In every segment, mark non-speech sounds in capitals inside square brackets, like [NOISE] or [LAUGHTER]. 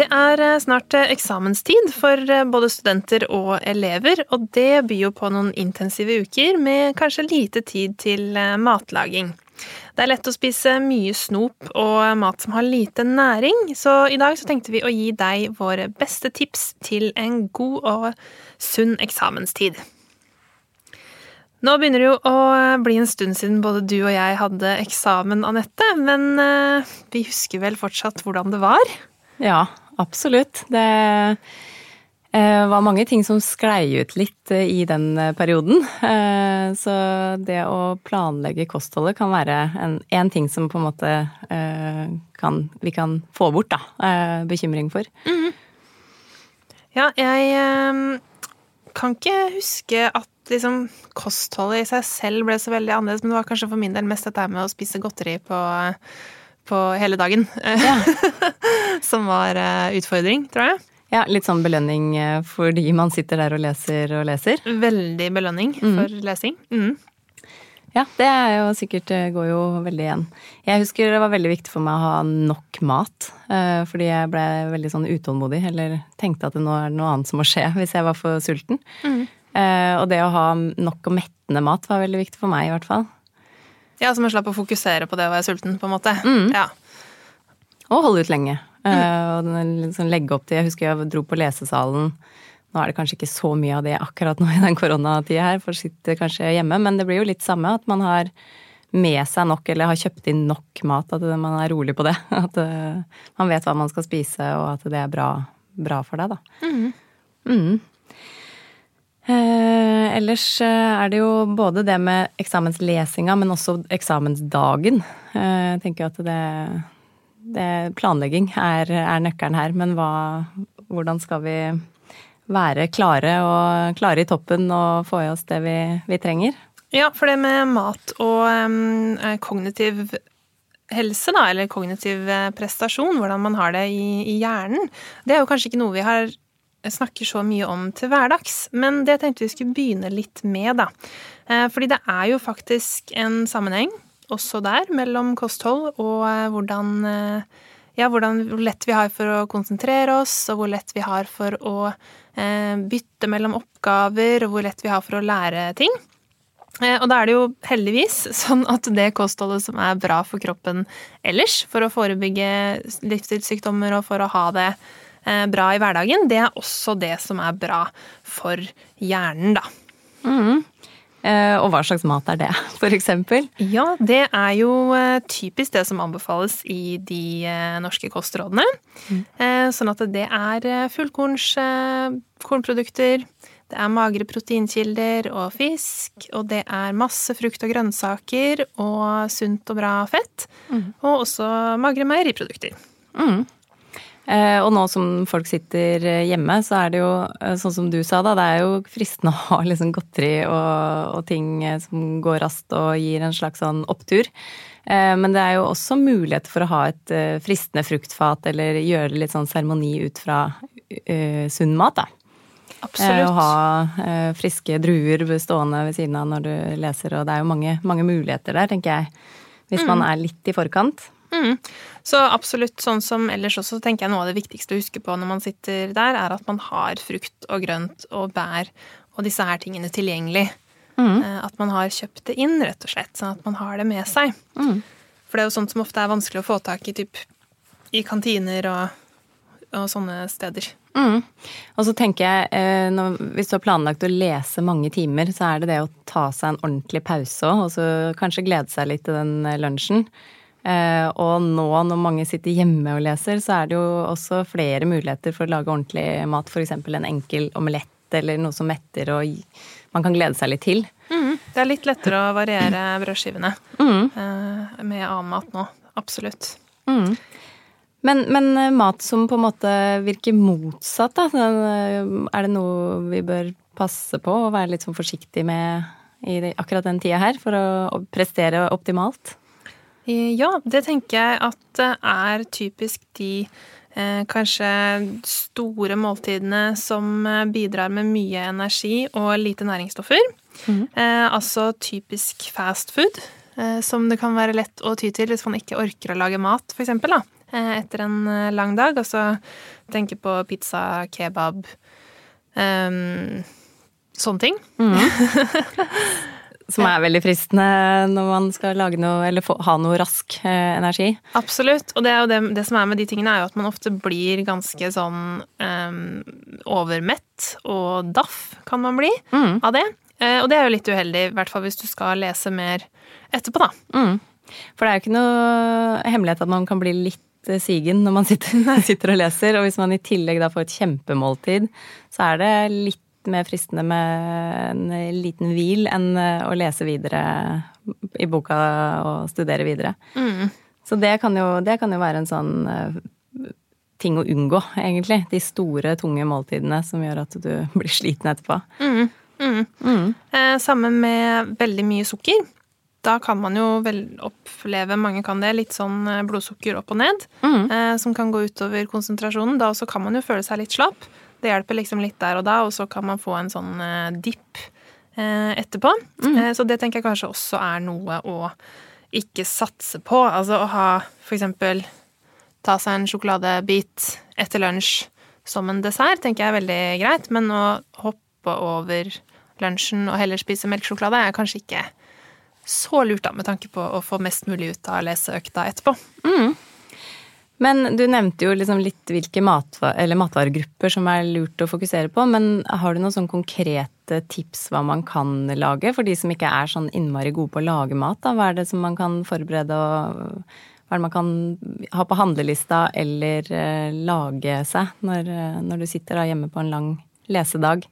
Det er eh, snart eh, eksamenstid for eh, både studenter og elever, og det byr jo på noen intensive uker med kanskje lite tid til matlaging. Det er lett å spise mye snop og mat som har lite næring, så i dag så tenkte vi å gi deg våre beste tips til en god og sunn eksamenstid. Nå begynner det jo å bli en stund siden både du og jeg hadde eksamen, Anette, men vi husker vel fortsatt hvordan det var? Ja, absolutt. Det eh, var mange ting som sklei ut litt eh, i den eh, perioden. Så det å planlegge kostholdet kan være en ting som på en måte kan, vi kan få bort, da. Bekymring for. Mm. Ja, jeg kan ikke huske at liksom, kostholdet i seg selv ble så veldig annerledes, men det var kanskje for min del mest dette med å spise godteri på på hele dagen. Ja. [LAUGHS] som var eh, utfordring, tror jeg. Ja, litt sånn belønning eh, fordi man sitter der og leser og leser. Veldig belønning mm. for lesing. Mm. Ja, det er jo sikkert det går jo veldig igjen. Jeg husker det var veldig viktig for meg å ha nok mat. Fordi jeg ble veldig sånn utålmodig, eller tenkte at det nå er noe annet som må skje [LAUGHS] hvis jeg var for sulten. Mm. Og det å ha nok og mettende mat var veldig viktig for meg, i hvert fall. Ja, så man slapp å fokusere på det å være sulten, på en måte. Mm. Ja. Og holde ut lenge. Mm. Uh, liksom legge opp til Jeg husker jeg dro på lesesalen. Nå er det kanskje ikke så mye av det akkurat nå i den koronatida her, for sitter kanskje hjemme, men det blir jo litt samme at man har med seg nok, eller har kjøpt inn nok mat, at man er rolig på det. [LAUGHS] At uh, man vet hva man skal spise, og at det er bra, bra for deg, da. Mm. Mm. Eh, ellers eh, er det jo både det med eksamenslesinga, men også eksamensdagen. Eh, jeg tenker at det, det Planlegging er, er, nøkkelen her, men hva, hvordan skal vi være klare og klare i toppen og få i oss det vi, vi trenger? Ja, for det med mat og um, kognitiv helse, da, eller kognitiv prestasjon, hvordan man har det i, i hjernen, det er jo kanskje ikke noe vi har snakker så mye om til hverdags. Men det tenkte vi skulle begynne litt med, da. Eh, fordi det er jo faktisk en sammenheng også der mellom kosthold og eh, hvordan eh, ja, hvordan, hvor lett vi har for å konsentrere oss, og hvor lett vi har for å bytte mellom oppgaver, og hvor lett vi har for å lære ting. Og da er det jo heldigvis sånn at det kostholdet som er bra for kroppen ellers, for å forebygge livsstilssykdommer og for å ha det bra i hverdagen, det er også det som er bra for hjernen, da. Mm. Eh, og hva slags mat er det, [LAUGHS] eksempel? Ja, det er jo eh, typisk det som anbefales i de norske kostrådene. Mm. Sånn at det er fullkorns kornprodukter, det er magre proteinkilder og fisk, og det er masse frukt og grønnsaker og sunt og bra fett. Mm. Og også magre meieriprodukter. Mm. Eh, og nå som folk sitter hjemme, så er det jo eh, sånn som du sa, da. Det er jo fristende [LAUGHS] å ha liksom godteri og, og ting eh, som går raskt og gir en slags sånn opptur. Men det er jo også mulighet for å ha et fristende fruktfat eller gjøre litt sånn seremoni ut fra uh, sunn mat, da. Absolutt. Å ha friske druer stående ved siden av når du leser, og det er jo mange, mange muligheter der, tenker jeg. Hvis mm. man er litt i forkant. Mm. Så absolutt sånn som ellers også, så tenker jeg noe av det viktigste å huske på når man sitter der, er at man har frukt og grønt og bær og disse her tingene tilgjengelig. Mm. Eh, at man har kjøpt det inn, rett og slett, sånn at man har det med seg. Mm. For det er jo sånt som ofte er vanskelig å få tak i typ, i kantiner og, og sånne steder. Mm. Og så tenker jeg, eh, når, hvis du har planlagt å lese mange timer, så er det det å ta seg en ordentlig pause òg, og så kanskje glede seg litt til den lunsjen. Eh, og nå når mange sitter hjemme og leser, så er det jo også flere muligheter for å lage ordentlig mat. F.eks. en enkel omelett eller noe som metter og man kan glede seg litt til. Mm. Det er litt lettere å variere brødskivene mm. med annen mat nå. Absolutt. Mm. Men, men eh, mat som på en måte virker motsatt, da. Er det noe vi bør passe på og være litt sånn forsiktig med i akkurat den tida her, for å prestere optimalt? Ja, det tenker jeg at det er typisk de eh, kanskje store måltidene som eh, bidrar med mye energi og lite næringsstoffer. Mm. Eh, altså typisk fast food, eh, som det kan være lett å ty til hvis man ikke orker å lage mat, eksempel, eh, etter en eh, lang dag. Altså tenke på pizza, kebab um, Sånne ting. Mm. [LAUGHS] Som er veldig fristende når man skal lage noe, eller få, ha noe rask eh, energi. Absolutt. Og det, det, det, som er med de tingene, er jo at man ofte blir ganske sånn eh, overmett, og daff kan man bli mm. av det. Eh, og det er jo litt uheldig, i hvert fall hvis du skal lese mer etterpå, da. Mm. For det er jo ikke noe hemmelighet at man kan bli litt eh, sigen når man sitter, [LAUGHS] sitter, og leser. Og hvis man i tillegg da får et kjempemåltid, så er det litt mer fristende med en liten hvil enn eh, å lese videre i boka og studere videre. Mm. Så det kan, jo, det kan, jo, være en sånn eh, ting å unngå, egentlig. De store, tunge måltidene som gjør at du [LAUGHS] blir sliten etterpå. Mm. Mm. mm. Eh, sammen med veldig mye sukker. Da kan man jo vel oppleve, mange kan det, litt sånn eh, blodsukker opp og ned. Mm. Eh, som kan gå utover konsentrasjonen. Da også kan man jo føle seg litt slapp. Det hjelper liksom litt der og da, og så kan man få en sånn eh, dipp eh, etterpå. Mm. Eh, så det tenker jeg kanskje også er noe å ikke satse på. Altså å ha for eksempel ta seg en sjokoladebit etter lunsj som en dessert, tenker jeg er veldig greit, men å hoppe over lunsjen og heller spise melkesjokolade er kanskje ikke så lurt, da, med tanke på å få mest mulig ut av leseøkta etterpå. Mm. Men du nevnte jo liksom litt hvilke matvarer, matvaregrupper som er lurt å fokusere på. Men har du noen sånn konkrete tips hva man kan lage, for de som ikke er sånn innmari gode på å lage mat? Da? Hva er det som man kan forberede og hva er det man kan ha på handlelista eller uh, lage seg når, uh, når, du sitter hjemme på en lang lesedag?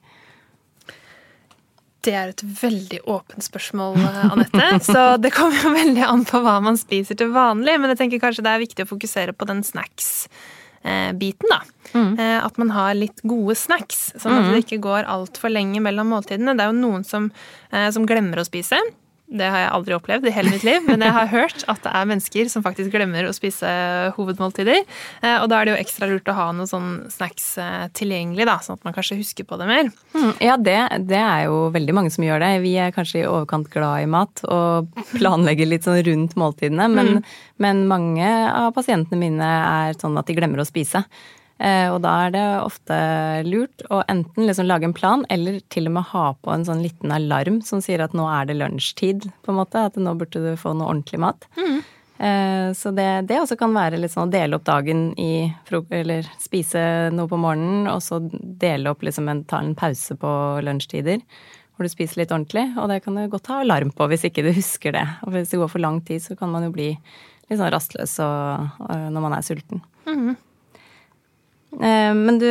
Det er et veldig åpent spørsmål, eh, Anette. Så det kommer jo veldig an på hva man spiser til vanlig. Men jeg tenker kanskje det er viktig å fokusere på den snacks-biten, da. Mm. Eh, at man har litt gode snacks, sånn at mm. det ikke går altfor lenge mellom måltidene. Det er jo noen som, eh, som glemmer å spise. Det har jeg aldri opplevd i hele mitt liv, men jeg har hørt at det er mennesker som faktisk glemmer å spise hovedmåltider. Eh, og da er det jo ekstra lurt å ha noen sånn snacks eh, tilgjengelig, da, sånn at man kanskje husker på det mer. Mm, ja, det, det, er jo veldig mange som gjør det. Vi er kanskje i overkant glad i mat og planlegger litt sånn rundt måltidene, men, mm. men mange av pasientene mine er sånn at de glemmer å spise. Eh, og da er det ofte lurt å enten liksom lage en plan, eller til og med ha på en sånn liten alarm som sier at nå er det lunsjtid, på en måte. At nå burde du få noe ordentlig mat. Mm. Eh, så det, det, også kan være litt sånn å dele opp dagen i Eller spise noe på morgenen, og så dele opp liksom en, ta en pause på lunsjtider. Hvor du spiser litt ordentlig. Og det kan du godt ha alarm på hvis ikke du husker det. Og hvis det går for lang tid, så kan man jo bli litt sånn rastløs og, og når man er sulten. Mm. Eh, men du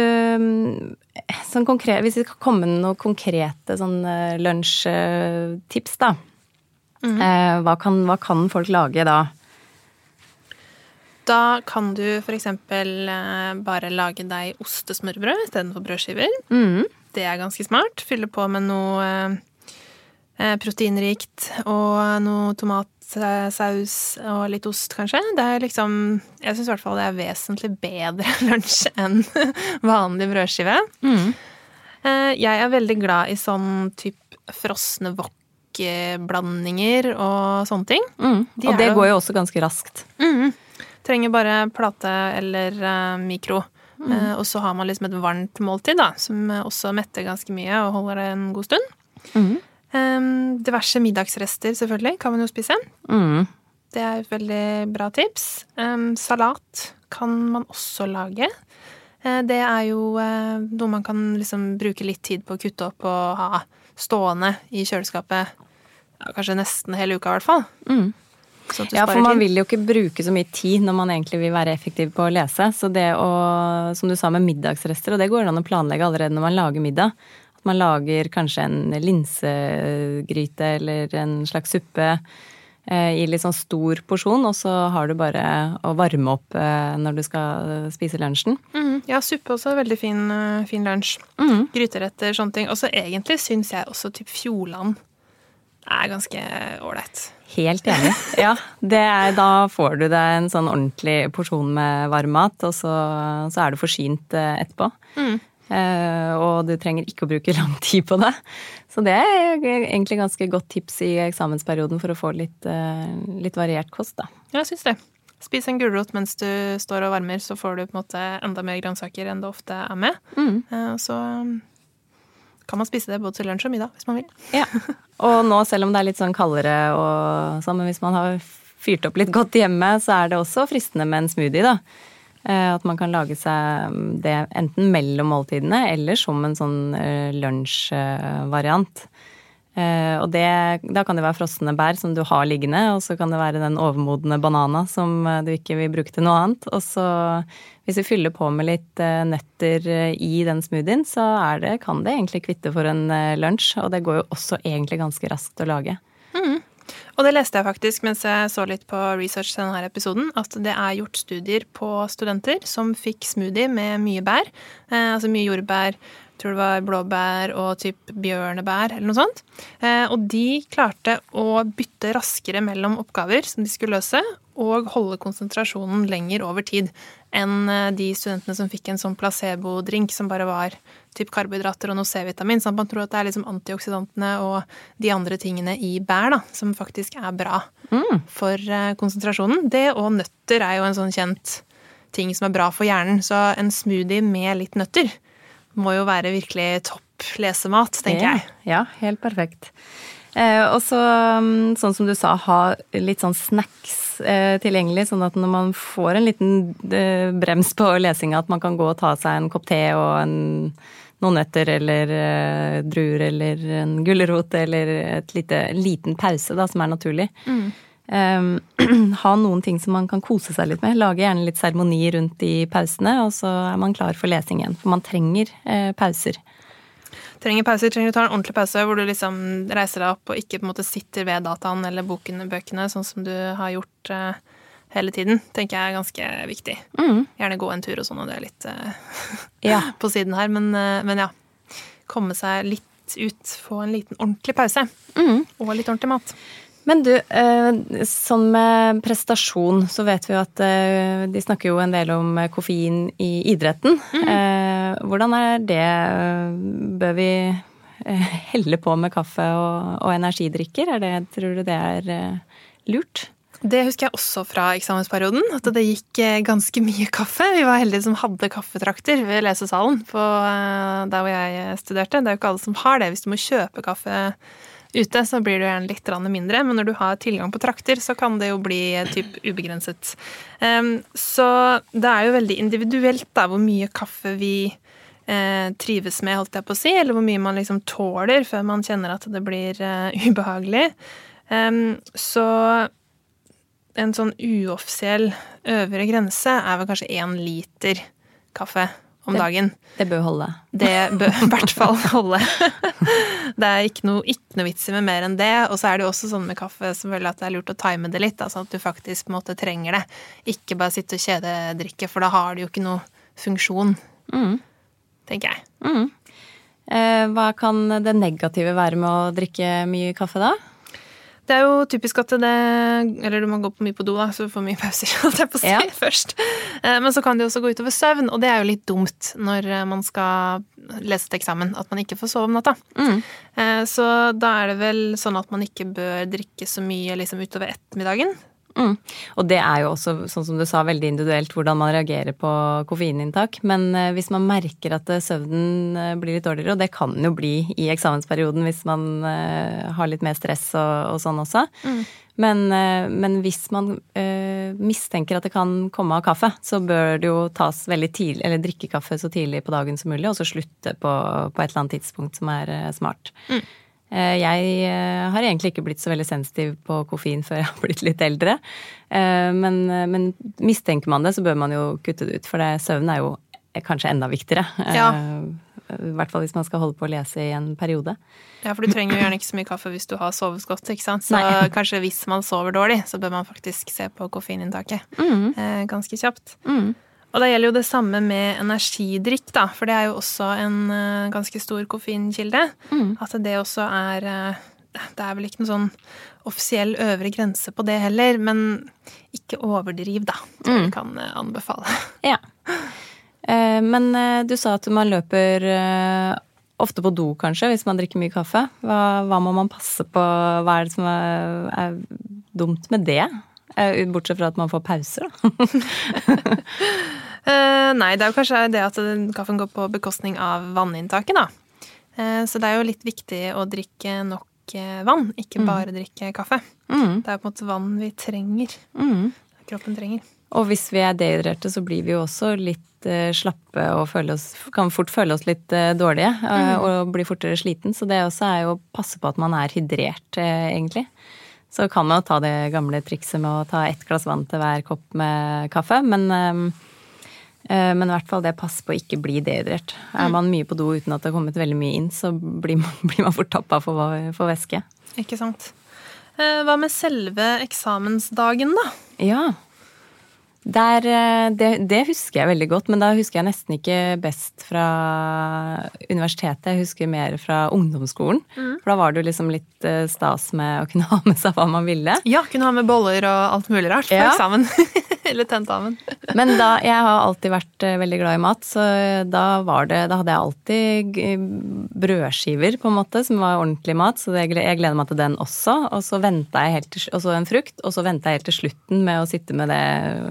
sånn konkret, Hvis vi skal komme med noen konkrete sånn eh, lunsjtips, da. Mm. Hva, kan, hva, kan, folk lage da? Da kan du f.eks. bare lage deg ostesmørbrød istedenfor brødskiver. Mm. Det er ganske smart. Fylle på med noe proteinrikt og noe tomat saus og litt ost, kanskje. Det er liksom Jeg syns i hvert fall det er vesentlig bedre [LAUGHS] lunsj enn vanlig brødskive. Mm. Eh, jeg er veldig glad i sånn type frosne wok-blandinger og sånne ting. Mm. De og det går jo også ganske raskt. Mm. Trenger bare plate eller uh, mikro. Uh, og så har man liksom et varmt måltid, da, som også metter ganske mye og holder det en god stund. Mm. Um, diverse middagsrester, selvfølgelig, kan man jo spise. Mm. Det er et veldig bra tips. Um, salat kan man også lage. Uh, det er jo uh, noe man kan liksom bruke litt tid på å kutte opp og ha stående i kjøleskapet ja, kanskje nesten hele uka, i hvert fall. Mm. Ja, for man vil jo ikke bruke så mye tid når man egentlig vil være effektiv på å lese. Så det å, som du sa med middagsrester, og det går an å planlegge allerede når man lager middag man lager kanskje en linsegryte eller en slags suppe i litt sånn stor porsjon, og så har du bare å varme opp når du skal spise lunsjen. Mm, ja, suppe også. er Veldig fin, fin lunsj. Mm. Gryteretter, sånne ting. Og så egentlig syns jeg også typ Fjordland er ganske ålreit. Helt enig. Ja, er, da får du deg en sånn ordentlig porsjon med varm mat, og så, så er du forsynt etterpå. Mm. Eh, og du trenger ikke å bruke [LAUGHS] lang tid på det. Så det er egentlig ganske godt tips i eksamensperioden for å få litt, eh, litt variert kost, da. Ja, jeg syns det. Spis en gulrot mens du står og varmer, så får du på en måte enda mer grønnsaker enn det ofte er med. Mm. Eh, så kan man spise det både til lunsj og middag hvis man vil. Ja. Og nå, selv om det er litt sånn kaldere og sånn, men hvis man har fyrt opp litt godt hjemme, så er det også fristende med en smoothie, da. Eh, at man kan lage seg det enten mellom måltidene eller som en sånn eh, lunsjvariant. Eh, og det, da kan det være frosne bær som du har liggende, og så kan det være den overmodne banana som du ikke vil bruke til noe annet. Og så hvis vi fyller på med litt nøtter i den smoothien, så det, kan det egentlig kvitte for en lunsj. Og det går jo også egentlig ganske raskt å lage. Og det leste jeg faktisk mens jeg så litt på research til denne episoden, at det er gjort studier på studenter som fikk smoothie med mye bær. Eh, altså mye jordbær, tror det var blåbær og typ bjørnebær eller noe sånt. Eh, og de klarte å bytte raskere mellom oppgaver som de skulle løse, og holde konsentrasjonen lenger over tid enn eh, de studentene som fikk en sånn placebo-drink som bare var typ karbohydrater og noe C-vitamin. at man tror at det er liksom antioksidantene og de andre tingene i bær da, som faktisk er bra mm. for eh, konsentrasjonen. Det og nøtter er jo en sånn kjent ting som er bra for hjernen. Så en smoothie med litt nøtter må jo være virkelig topp lesemat, tenker ja, jeg. Ja, helt perfekt. Eh, og så, mm, sånn som du sa, ha litt sånn snacks eh, tilgjengelig, sånn at når man får en liten eh, brems på lesinga, at man kan gå og ta seg en kopp te og en, noen nøtter eller eh, druer eller en gulrot eller et lite, en liten pause, da, som er naturlig. Mm. Um, [CLEARS THROAT] ha noen ting som man kan kose seg litt med. Lage gjerne litt seremoni rundt i pausene, og så er man klar for lesing igjen. For man trenger eh, pauser trenger pauser, trenger du ta en ordentlig pause hvor du liksom reiser deg opp og ikke på en måte sitter ved dataen eller bokene, bøkene, sånn som du har gjort eh, hele tiden, tenker jeg er ganske viktig. Mm. Gjerne gå en tur og sånn, og det er litt eh, ja. [LAUGHS] på siden her, men, uh, men, ja. Komme seg litt ut, få en liten ordentlig pause. Mm. Og litt ordentlig mat. Men du, eh, sånn med prestasjon, så vet vi jo at eh, de snakker jo en del om koffein i idretten. Mm. Hvordan er det? Bør vi helle på med kaffe og, og energidrikker? Er det, tror du det er lurt? Det husker jeg også fra eksamensperioden, at det gikk ganske mye kaffe. Vi var heldige som hadde kaffetrakter ved lesesalen på der hvor jeg studerte. Det er jo ikke alle som har det. Hvis du må kjøpe kaffe ute, så blir det gjerne litt mindre. Men når du har tilgang på trakter, så kan det jo bli typ ubegrenset. Så det er jo veldig individuelt da, hvor mye kaffe vi eh, trives med, holdt jeg på å si, eller hvor mye man liksom tåler før man kjenner at det blir uh, [LAUGHS] ubehagelig. Så en sånn uoffisiell øvre grense er vel kanskje én liter kaffe om det, dagen. Det bør holde. Det bør i hvert fall holde. [LAUGHS] Det er ikke noe, ikke noe vits i med mer enn det. Og så er det jo også sånn med kaffe selvfølgelig at det er lurt å time det litt, altså at du faktisk på en måte trenger det. Ikke bare sitte og kjededrikke, for da har det jo ikke noe funksjon. Mm. Tenker jeg. Mm. Eh, hva kan det negative være med å drikke mye kaffe, da? Det er jo typisk at det Eller du må gå på mye på do, da, så du får mye pauser, [LAUGHS] holdt jeg på å si, ja. først. Eh, men så kan det også gå utover søvn, og det er jo litt dumt når eh, man skal lese til eksamen, at man ikke får sove om natta. Mm. Eh, så da er det vel sånn at man ikke bør drikke så mye liksom utover ettermiddagen. Mm. Og det er jo også, sånn som du sa, veldig individuelt hvordan man reagerer på koffeininntak. Men eh, hvis man merker at eh, søvnen eh, blir litt dårligere, og det kan jo bli i eksamensperioden hvis man har litt mer stress og, og sånn også. Mm. Men, men, hvis man uh, mistenker at det kan komme av kaffe, så bør det jo tas veldig tidlig, eller drikke kaffe så tidlig på dagen som mulig, og så slutte på, på et eller annet tidspunkt som er smart. Mm. Eh, jeg eh, har egentlig ikke blitt så veldig sensitiv på koffein før jeg har blitt litt eldre. Eh, men, men mistenker man det, så bør man jo kutte det ut, for det, søvn er jo kanskje enda viktigere. Ja. I hvert fall hvis man skal holde på å lese i en periode. Ja, for du trenger jo gjerne ikke så mye kaffe hvis du har sovet godt, ikke sant. Så Nei. [LAUGHS] kanskje hvis man sover dårlig, så bør man faktisk se på koffeininntaket Mm. ganske kjapt. Og det gjelder jo det samme med energidrikk, da, for det er jo også en eh, ganske stor koffeinkilde. At det også er eh, Det er vel ikke noen sånn offisiell øvre grense på det heller, men ikke overdriv, da. Tror jeg vi kan eh, anbefale. [LAUGHS] Ja. Men du sa at man løper ofte på do, kanskje, hvis man drikker mye kaffe. Hva, hva må man passe på? Hva er det som er, er dumt med det? Eh, Bortsett fra at man får pauser, da. uh, [LAUGHS] nei, det er jo kanskje det at kaffen går på bekostning av vanninntaket, da. Uh, så det er jo litt viktig å drikke nok vann, ikke bare drikke kaffe. Mm. Det er på en måte vann vi trenger. Mm. Kroppen trenger. Og hvis vi er dehydrerte, så blir vi jo også litt uh, slappe og oss, kan fort føle oss litt uh, dårlige. eh, Og blir fortere sliten. Så det også er jo å passe på at man er hydrert, egentlig. Så kan man jo ta det gamle trikset med å ta ett glass vann til hver kopp med kaffe. Men, eh, eh, men i hvert fall det passer på å ikke bli dehydrert. Er man mye på do uten at det har kommet veldig mye inn, så blir man, [LAUGHS] blir man fort tappa for, for væske. Ikke sant. Eh, hva med selve eksamensdagen, da? Ja. Der, eh, det, det husker jeg veldig godt, men da husker jeg nesten ikke best fra universitetet. Jeg husker mer fra ungdomsskolen. For da var det jo liksom litt eh, stas med å kunne [LAUGHS] ha med seg hva man ville. Ja, kunne ha med boller og alt mulig rart på Ja. eksamen. [LAUGHS] Eller tentamen. [LAUGHS] Men da, jeg har alltid vært eh, veldig glad i mat, så da var det Da hadde jeg alltid brødskiver, på en måte, som var ordentlig mat. Så jeg gleder meg til den også. Og så venta jeg helt til Og så en frukt. Og så venta jeg helt til slutten med å sitte med det,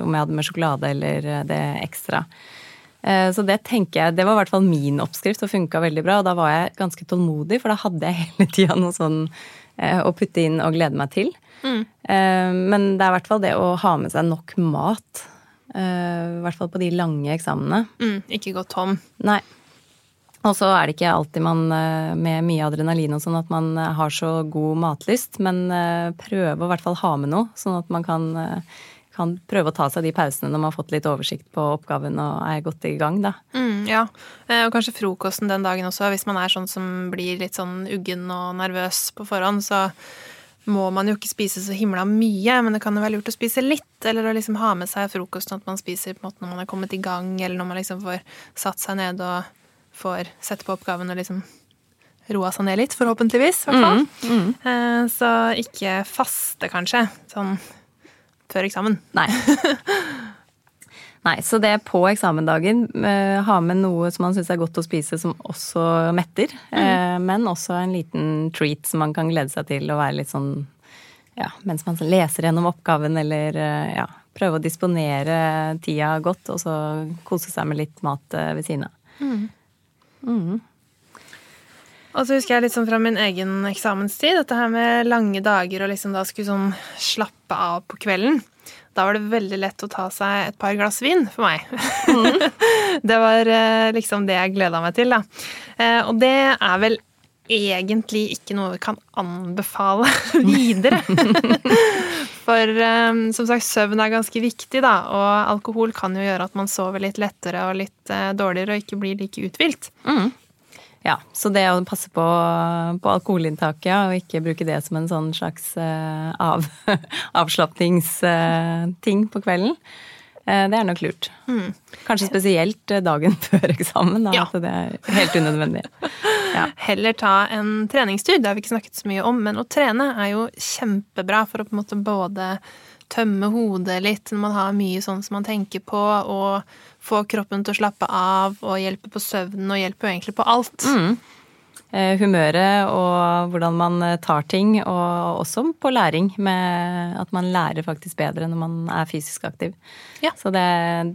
om jeg hadde med sjokolade eller eh, det ekstra. Eh, Så det tenker jeg, det var i hvert fall min oppskrift og funka veldig bra. Og da var jeg ganske tålmodig, for da hadde jeg [LAUGHS] hele tida noe sånn eh, å putte inn og glede meg til. Mm. Men det er i hvert fall det å ha med seg nok mat. I hvert fall på de lange eksamene. Mm, ikke gå tom. Nei. Og så er det ikke alltid man med mye adrenalin og sånn at man har så god matlyst, men prøve å i hvert fall ha med noe, sånn at man kan, kan prøve å ta seg de pausene når man har fått litt oversikt på oppgaven og er godt i gang, da. Mm, ja, Eh, og kanskje frokosten den dagen også. Hvis man er sånn som blir litt sånn uggen og nervøs på forhånd, så må man jo ikke spise så himla mye, men det kan jo være lurt å spise litt, eller å liksom ha med seg frokosten at man spiser på en måte når man er kommet i gang, eller når man liksom får satt seg ned og får sette på oppgaven og liksom roa seg ned litt, forhåpentligvis, i hvert fall. Eh, Så ikke faste, kanskje, sånn før eksamen. Nei. [LAUGHS] Nei, så det er på eksamendagen. Eh, ha med noe som man syns er godt å spise, som også metter. Eh, men også en liten treat som man kan glede seg til å være litt sånn ja, mens man leser gjennom oppgaven, eller eh, ja, prøve å disponere tida godt, og så kose seg med litt mat ved siden av. Og så husker jeg litt sånn fra min egen eksamenstid, dette her med lange dager og liksom da skulle sånn slappe av på kvelden. Da var det veldig lett å ta seg et par glass vin for meg. [LAUGHS] det var eh, liksom det jeg gleda meg til, da. Eh, Og det er vel egentlig ikke noe vi kan anbefale [LAUGHS] videre. [LAUGHS] For um, som sagt, søvn er ganske viktig, da, og alkohol kan jo gjøre at man sover litt lettere og litt uh, dårligere og ikke blir like uthvilt. Ja, så det å passe på, på alkoholinntaket ja, og ikke bruke det som en sånn slags uh, av, [LAUGHS] avslapningsting på kvelden, uh, det er nok lurt. Kanskje spesielt eh, dagen [LAUGHS] før eksamen, da, Ja. at det er helt unødvendig. Ja. [LAUGHS] Heller ta en treningstur. Det har vi ikke snakket så mye om, men å trene er jo kjempebra for å på en måte både tømme hodet litt når man har mye sånn som man tenker på, og få kroppen til å slappe av, og hjelpe på søvnen, og hjelpe jo egentlig på alt. Mm. Humøret og hvordan man eh, tar ting, og også på læring, med at man lærer faktisk bedre når man er fysisk aktiv. Ja. Så det,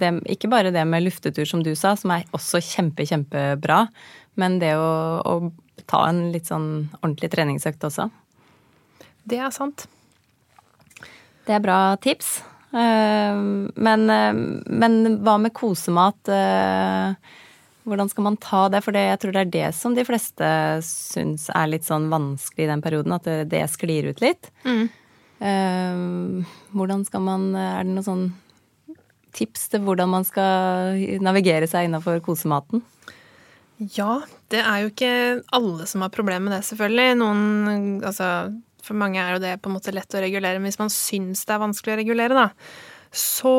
det, ikke bare det med luftetur, som du sa, som er også kjempe, kjempebra, men det å, å ta en litt sånn ordentlig treningsøkt også. Det er sant. Det er bra tips. Eh, Men, eh, men hva med kosemat? Eh, Hvordan skal man ta det? For det, jeg tror det er det som de fleste syns er litt sånn vanskelig i den perioden, at det, det sklir ut litt. Mm. Hvordan skal man Er det noen sånn tips til hvordan man skal navigere seg innafor kosematen? Ja, det er jo ikke alle som har problemer med det, selvfølgelig. Noen Altså, for mange er jo det på en måte lett å regulere, men hvis man syns det er vanskelig å regulere, da, så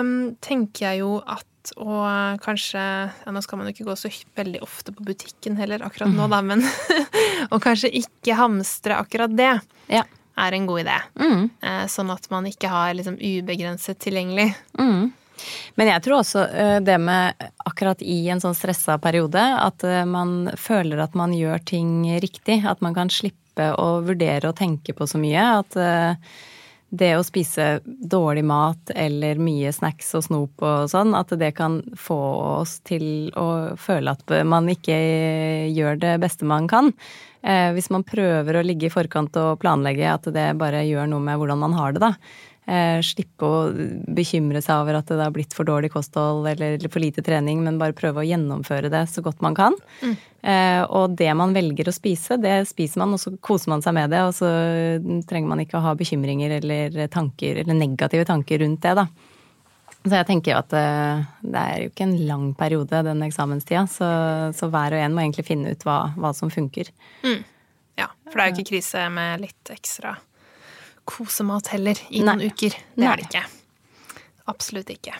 um, tenker jeg jo at og kanskje ja, Nå skal man jo ikke gå så veldig ofte på butikken heller akkurat nå, da, men [LAUGHS] Og kanskje ikke hamstre akkurat det. Ja. Er en god idé. Mm. Eh, sånn at man ikke har liksom ubegrenset tilgjengelig. Mm. Men jeg tror også eh, det med akkurat i en sånn stressa periode, at eh, man føler at man gjør ting riktig. At man kan slippe å vurdere og tenke på så mye. At eh, det å spise dårlig mat eller mye snacks og snop og sånn, at det kan få oss til å føle at man ikke gjør det beste man kan. Hvis man prøver å ligge i forkant og planlegge, at det bare gjør noe med hvordan man har det, da eh, slippe å bekymre seg over at det har blitt for dårlig kosthold eller for lite trening, men bare prøve å gjennomføre det så godt man kan. Mm. Eh, og det man velger å spise, det spiser man, og så koser man seg med det. Og så trenger man ikke å ha bekymringer eller tanker, eller negative tanker rundt det, da. Så jeg tenker jo at eh, det er jo ikke en lang periode, den eksamenstida. Så, så hver og en må egentlig finne ut hva, hva som funker. Mm. Ja, for det er jo ikke krise med litt ekstra kosemat heller i noen uker. Det Nei. er det ikke. Absolutt ikke.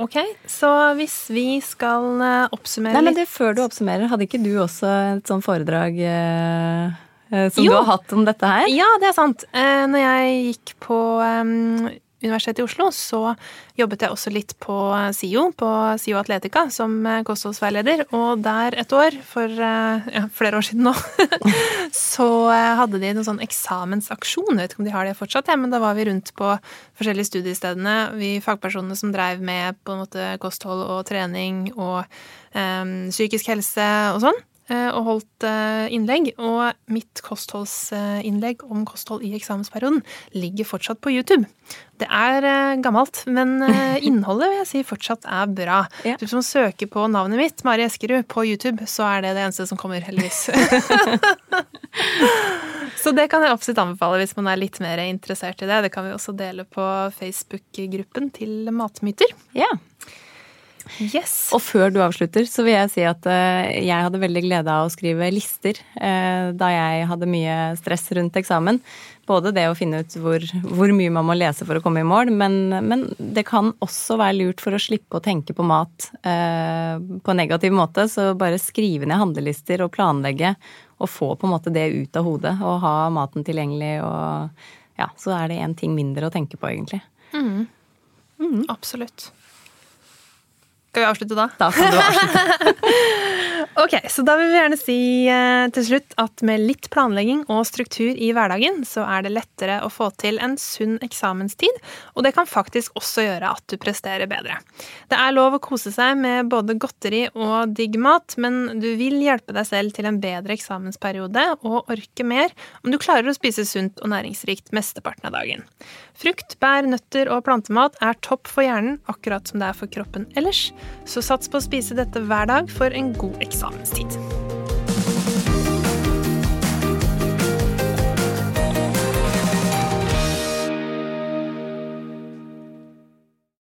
Ok, så hvis vi skal oppsummere oppsummere Nei, men det, Før du oppsummerer, hadde ikke du også et sånt foredrag eh, eh som jo. du har hatt om dette her? Ja, det er sant. Eh, når jeg gikk på eh, Universitetet i Oslo så jobbet jeg også litt på SIO, på SIO Atletica, som kostholdsveileder. Og der et år, for eh, ja, flere år siden nå, [LAUGHS] så eh, hadde de noen sånn eksamensaksjon. Jeg vet ikke om de har det fortsatt, ja, men da var vi rundt på forskjellige studiestedene. Vi fagpersonene som dreiv med på en måte kosthold og trening og um, psykisk helse og sånn. Eh, og holdt eh, innlegg. Og mitt kostholdsinnlegg om kosthold i eksamensperioden ligger fortsatt på YouTube. Det er eh, gammelt, men [LAUGHS] innholdet vil jeg si fortsatt er bra. Ja. Du som søker på navnet mitt, Mari Eskerud, på YouTube, så er det det eneste som kommer, heldigvis. [LAUGHS] så det kan jeg absolutt anbefale hvis man er litt mer interessert i det. Det kan vi også dele på Facebook-gruppen til Matmyter. Ja. Yes. Og før du avslutter, så vil jeg si at eh, jeg hadde veldig glede av å skrive lister eh, da jeg hadde mye stress rundt eksamen. Både det å finne ut hvor, hvor mye man må lese for å komme i mål, men, men, det kan også være lurt for å slippe å tenke på mat eh, på en negativ måte. Så bare skrive ned handlelister og planlegge, og få på en måte det ut av hodet. Og ha maten tilgjengelig, og ja, så er det én ting mindre å tenke på, egentlig. Mm. Mm. Absolutt. Skal vi avslutte da? Da kan du avslutte. [LAUGHS] ok, så da vil vi gjerne si eh, til slutt at med litt planlegging og struktur i hverdagen, så er det lettere å få til en sunn eksamenstid, og det kan faktisk også gjøre at du presterer bedre. Det er lov å kose seg med både godteri og digg mat, men du vil hjelpe deg selv til en bedre eksamensperiode og orke mer om du klarer å spise sunt og næringsrikt mesteparten av dagen. Frukt, bær, nøtter og plantemat er topp for hjernen, akkurat som det er for kroppen ellers, så sats på å spise dette hver dag for en god eksamenstid.